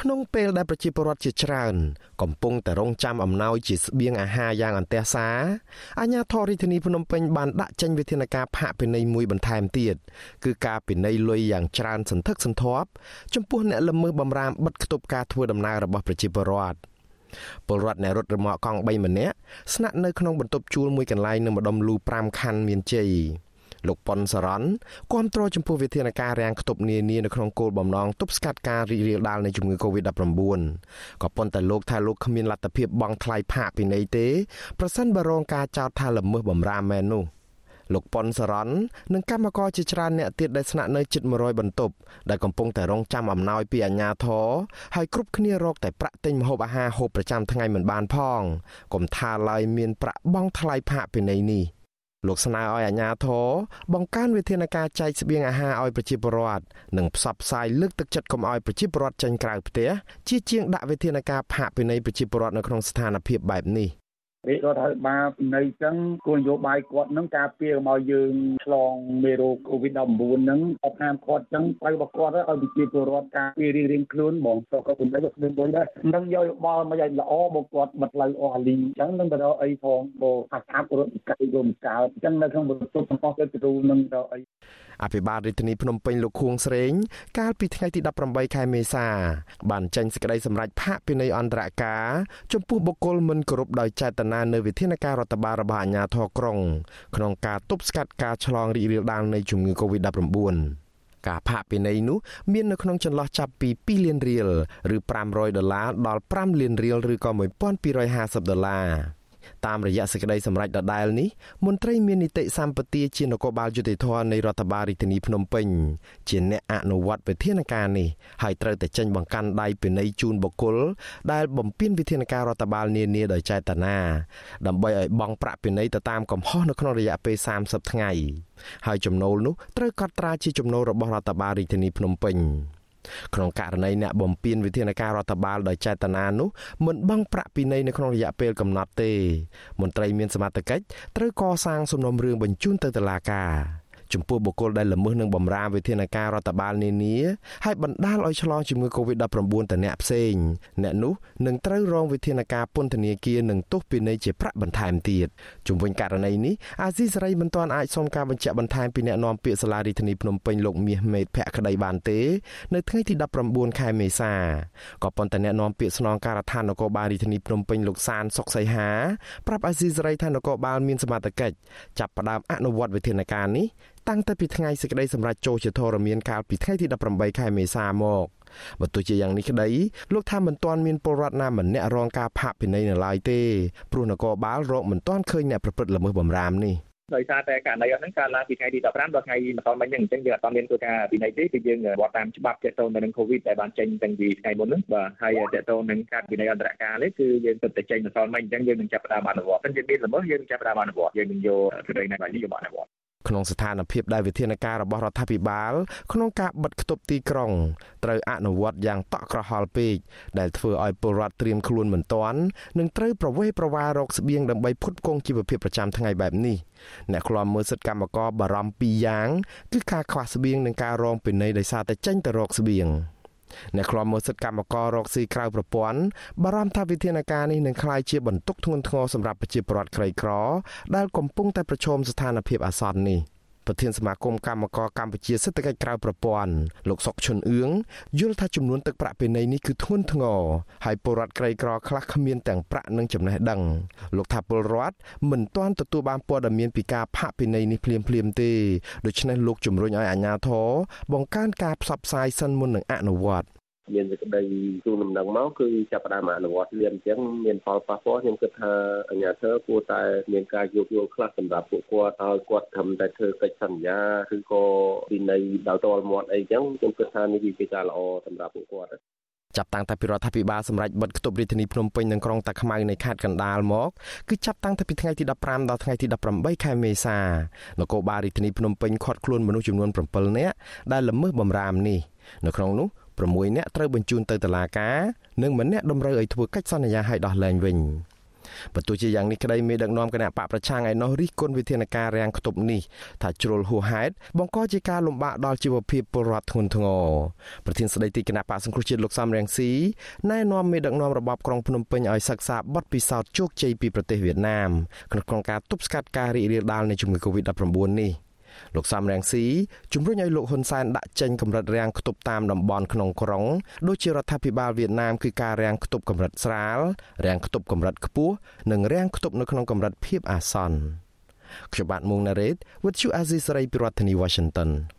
ក្នុងពេលដែលប្រជាពលរដ្ឋជាច្រើន កំពុងតែរងចាំអំណោយជាស្បៀងអាហារយ៉ាងអន្ទះសារអាជ្ញាធររាជធានីភ្នំពេញបានដាក់ចេញវិធានការផាកពិន័យមួយបន្ថែមទៀតគឺការពិន័យលុយយ៉ាងច្រើនសន្ធឹកសន្ធាប់ចំពោះអ្នកល្មើសបំរាមបិទគប់ការធ្វើដំណើររបស់ប្រជាពលរដ្ឋពលរដ្ឋអ្នករត់រមាក់កង់3ម្នាក់ស្នាក់នៅក្នុងបន្ទប់ជួលមួយកន្លែងនៅម្ដុំលូ5ខណ្ឌមានជ័យ លោកប៉ុនសរនគាំទ្រចំពោះវិធានការរាំងខ្ទប់នានានៅក្នុងគោលបំណងទប់ស្កាត់ការរីករាលដាលនៃជំងឺ Covid-19 ក៏ប៉ុន្តែលោកថាលោកគ្មានលទ្ធភាពបង់ថ្លៃផាកពីនៃទេប្រសិនបើរងការចោទថាល្មើសបំរាមមែននោះលោកប៉ុនសរននិងកម្មករជាច្រើនអ្នកទៀតដែលស្នាក់នៅជិត100បន្ទប់ដែលកំពុងតែរងចាំអំណោយពីអាជ្ញាធរហើយគ្រប់គ្នារកតែប្រាក់ទិញម្ហូបអាហារហូបប្រចាំថ្ងៃមិនបានផងកុំថាឡើយមានប្រាក់បង់ថ្លៃផាកពីនៃនេះ លោកស្នើឲ្យអាជ្ញាធរបង្កើនវិធានការចែកស្បៀងអាហារឲ្យប្រជាពលរដ្ឋនិងផ្សព្វផ្សាយលើកទឹកចិត្តកុំឲ្យប្រជាពលរដ្ឋចេញក្រៅផ្ទះជាជាងដាក់វិធានការផាកពិន័យប្រជាពលរដ្ឋនៅក្នុងស្ថានភាពបែបនេះ រាជរដ្ឋាភិបាលពីនៃចឹងគោលនយោបាយគាត់នឹងការពារកុំឲ្យយើងឆ្លងមេរោគ COVID-19 ហ្នឹងអត់ហាមគាត់ចឹងត្រូវរបស់គាត់ឲ្យប្រជាពលរដ្ឋការពាររៀងរៀងខ្លួនហ្មងទៅក៏ពីនៃក៏គ្មានបុយដែរនឹងយកយោបល់មកឲ្យល្អមកគាត់បិទផ្លូវអស់អាលីចឹងនឹងទៅអីផងបើអាឆាប់រត់កាត់យមកើតចឹងនៅក្នុងបន្ទប់របស់ទៅគ្រូនឹងទៅអីអភិបាលរាជធានីភ្នំពេញលោកខួងស្រេង កាលពីថ្ងៃទី18ខែមេសា បានចេញសេចក្តីសម្រេចផាកពិន័យអន្តរការចំពោះបុគ្គលមិនគោរពដោយចេតនានៅវិធានការរដ្ឋបាលរបស់អាជ្ញាធរក្រុង ក្នុងការទប់ស្កាត់ការឆ្លងរីករាលដាលនៃជំងឺ Covid-19 ការផាកពិន័យនោះមាននៅក្នុងចន្លោះចាប់ពី2លានរៀលឬ500ដុល្លារដល់5លានរៀលឬក៏1250ដុល្លារ តាមរយៈសេចក្តីសម្រេចដដែលនេះមន្ត្រីមាននីតិសម្បទាជានគរបាលយុតិធធនៃរដ្ឋបាលរាជធានីភ្នំពេញជាអ្នកអនុវត្តវិធានការនេះហើយត្រូវតែចេញបង្កាន់ដៃពិន័យជូនបុគ្គលដែលបំពេញវិធានការរដ្ឋបាលនានាដោយចេតនាដើម្បីឲ្យបង់ប្រាក់ពិន័យទៅតាមកំហុសនៅក្នុងរយៈពេល30ថ្ងៃហើយចំណូលនោះត្រូវកត់ត្រាជាចំណូលរបស់រដ្ឋបាលរាជធានីភ្នំពេញ ក្នុងករណីអ្នកបំពេញវិធានការរដ្ឋបាលដោយចេតនានោះមិនបង់ប្រាក់ពិន័យនៅក្នុងរយៈពេលកំណត់ទេ មន្ត្រីមានសមត្ថកិច្ចត្រូវកសាងសំណុំរឿងបញ្ជូនទៅតុលាការ ចំពោះបុគ្គលដែលល្មើសនឹងបំរាមវិធានការរដ្ឋបាលនានាហើយបណ្ដាលឲ្យឆ្លងជំងឺ Covid-19 ទៅអ្នកផ្សេងអ្នកនោះនឹងត្រូវរងវិធានការពន្ធនាគារនិងទោសពិន័យជាប្រាក់បន្ថែមទៀតជំវិញករណីនេះអាស៊ីសេរីមិនទាន់អាចសុំការបញ្ជាក់បន្ថែមពីអ្នកនាំពាក្យសាលារដ្ឋាភិបាលភ្នំពេញលោកមាសមេតភក្តីបានទេនៅថ្ងៃទី19ខែមេសាក៏ប៉ុន្តែអ្នកនាំពាក្យស្នងការដ្ឋាននគរបាលរាជធានីភ្នំពេញលោកសានសុកសីហាប្រាប់អាស៊ីសេរីថានគរបាលមានសមត្ថកិច្ចចាប់ផ្ដើមអនុវត្តវិធានការនេះ តាំងតែពីថ្ងៃសេចក្តីសម្រេចចូលជាធរមានកាលពីថ្ងៃទី18ខែមេសាមកបើទោះជាយ៉ាងនេះក្តីលោកថាមិនទាន់មានពលរដ្ឋណាម្នាក់រងការផាកពិន័យនៅឡើយទេព្រោះនគរបាលរកមិនទាន់ឃើញអ្នកប្រព្រឹត្តល្មើសបំរាមនេះដោយសារតែករណីអស់ហ្នឹងកើតឡើងពីថ្ងៃទី15ដល់ថ្ងៃម្សិលមិញហ្នឹងអញ្ចឹងយើងអត់មានធ្វើការពិន័យទេគឺយើងវត្តតាមច្បាប់ទាក់ទងទៅនឹង COVID ដែលបានចេញតាំងពីថ្ងៃមុនហ្នឹងបាទហើយទាក់ទងនឹងការពិន័យអន្តរការនេះគឺយើងទៅតែចេញម្សិលមិញអញ្ចឹងយើងនឹងចាប់ផ្ដើមអនុវត្តតែយើងមានល្មើសយើងចាប់ផ្ដើមអនុវត្តយើងនឹងយកសេចក្តីណែនាំនេះយកមកអនុវត្ត ក្នុងស្ថានភាពដែលវិធានការរបស់រដ្ឋាភិបាលក្នុងការបិទគប់ទីក្រុងត្រូវអនុវត្តយ៉ាងតក់ក្រហល់ពេកដែលធ្វើឲ្យពលរដ្ឋត្រៀមខ្លួនមិនទាន់និងត្រូវប្រវេសប្រវាររកស្បៀងដើម្បីផ្គត់ផ្គង់ជីវភាពប្រចាំថ្ងៃបែបនេះអ្នកខ្លាំមើលសិទ្ធិកម្មករបារម្ភពីរយ៉ាងគឺការខ្វះស្បៀងនិងការរងពិន័យដោយសារតែចេញទៅរកស្បៀង។ អ្នកខ្លាំមើលសិទ្ធិកម្មកររកស៊ីក្រៅប្រព័ន្ធបារម្ភថាវិធានការនេះនឹងក្លាយជាបន្ទុកធ្ងន់ធ្ងរសម្រាប់ប្រជាពលរដ្ឋក្រីក្រ ដែលកំពុងតែប្រឈមស្ថានភាពអាសន្ននេះ។ ប្រធានសមាគមកម្មករកម្ពុជាសេដ្ឋកិច្ចក្រៅប្រព័ន្ធលោកសុកឈុនអឿងយល់ថាចំនួនទឹកប្រាក់ពិន័យនេះគឺធ្ងន់ធ្ងរហើយពលរដ្ឋក្រីក្រខ្លះគ្មានទាំងប្រាក់និងចំណេះដឹងលោកថាពលរដ្ឋមិនទាន់ទទួលបានព័ត៌មានពីការផាកពិន័យនេះភ្លាមភ្លាមទេដូច្នេះលោកជំរុញឲ្យអាជ្ញាធរបង្កើនការផ្សព្វផ្សាយសិនមុននឹងអនុវត្ត មានសេចក្តីជូនដំណឹងមកគឺចាប់ផ្ដើមអនុវត្តលៀនអញ្ចឹងមានផលប៉ះពាល់ខ្ញុំគិតថាអាជ្ញាធរគួរតែមានការយោគយល់ខ្លះសម្រាប់ពួកគាត់ឲ្យគាត់ធ្វើតែធ្វើកិច្ចសន្យាឬក៏ពីនៃដល់តលមាត់អីចឹងខ្ញុំគិតថានេះជាការល្អសម្រាប់ពួកគាត់ចាប់តាំងតែពីរដ្ឋាភិបាលសម្រេចបិទគប់រាជធានីភ្នំពេញនិងក្រុងតាខ្មៅនៃខេត្តកណ្ដាលមកគឺចាប់តាំងតែពីថ្ងៃទី15ដល់ថ្ងៃទី18ខែមេសានគរបាលរាជធានីភ្នំពេញឃាត់ខ្លួនមនុស្សចំនួន7នាក់ដែលល្មើសបំរាមនេះនៅក្នុងនោះ 6នាក់ត្រូវបញ្ជូនទៅតុលាការនិងម្នាក់តម្រូវឲ្យធ្វើកិច្ចសន្យាឲ្យដោះលែងវិញបើទោះជាយ៉ាងនេះក្តីមេដឹកនាំគណៈបកប្រឆាំងឯណោះរិះគន់វិធានការរាំងខ្ទប់នេះថាជ្រុលហួសហេតុបង្កជាការលំបាកដល់ជីវភាពពលរដ្ឋធ្ងន់ធ្ងរប្រធានស្ដីទីគណៈបកសង្គ្រោះជាតិលោកសំរងស៊ីណែនាំមេដឹកនាំរបបក្រុងភ្នំពេញឲ្យសិក្សាបទពិសោធន៍ជោគជ័យពីប្រទេសវៀតណាមក្នុងការទប់ស្កាត់ការរីករាលដាលនៃជំងឺ Covid-19 នេះ លោកសំរងស៊ីជំរុញឲ្យលោកហ៊ុនសែនដាក់ចេញកម្រិតរាំងខ្ទប់តាមតំបន់ក្នុងក្រុងដូចជារដ្ឋាភិបាលវៀតណាមគឺការរាំងខ្ទប់កម្រិតស្រាលរាំងខ្ទប់កម្រិតខ្ពស់និងរាំងខ្ទប់នៅក្នុងកម្រិតភាពអាសន្នខ្ញុំបាទមុងណារ៉េត With you Azizi Saray ពីរដ្ឋធានី Washington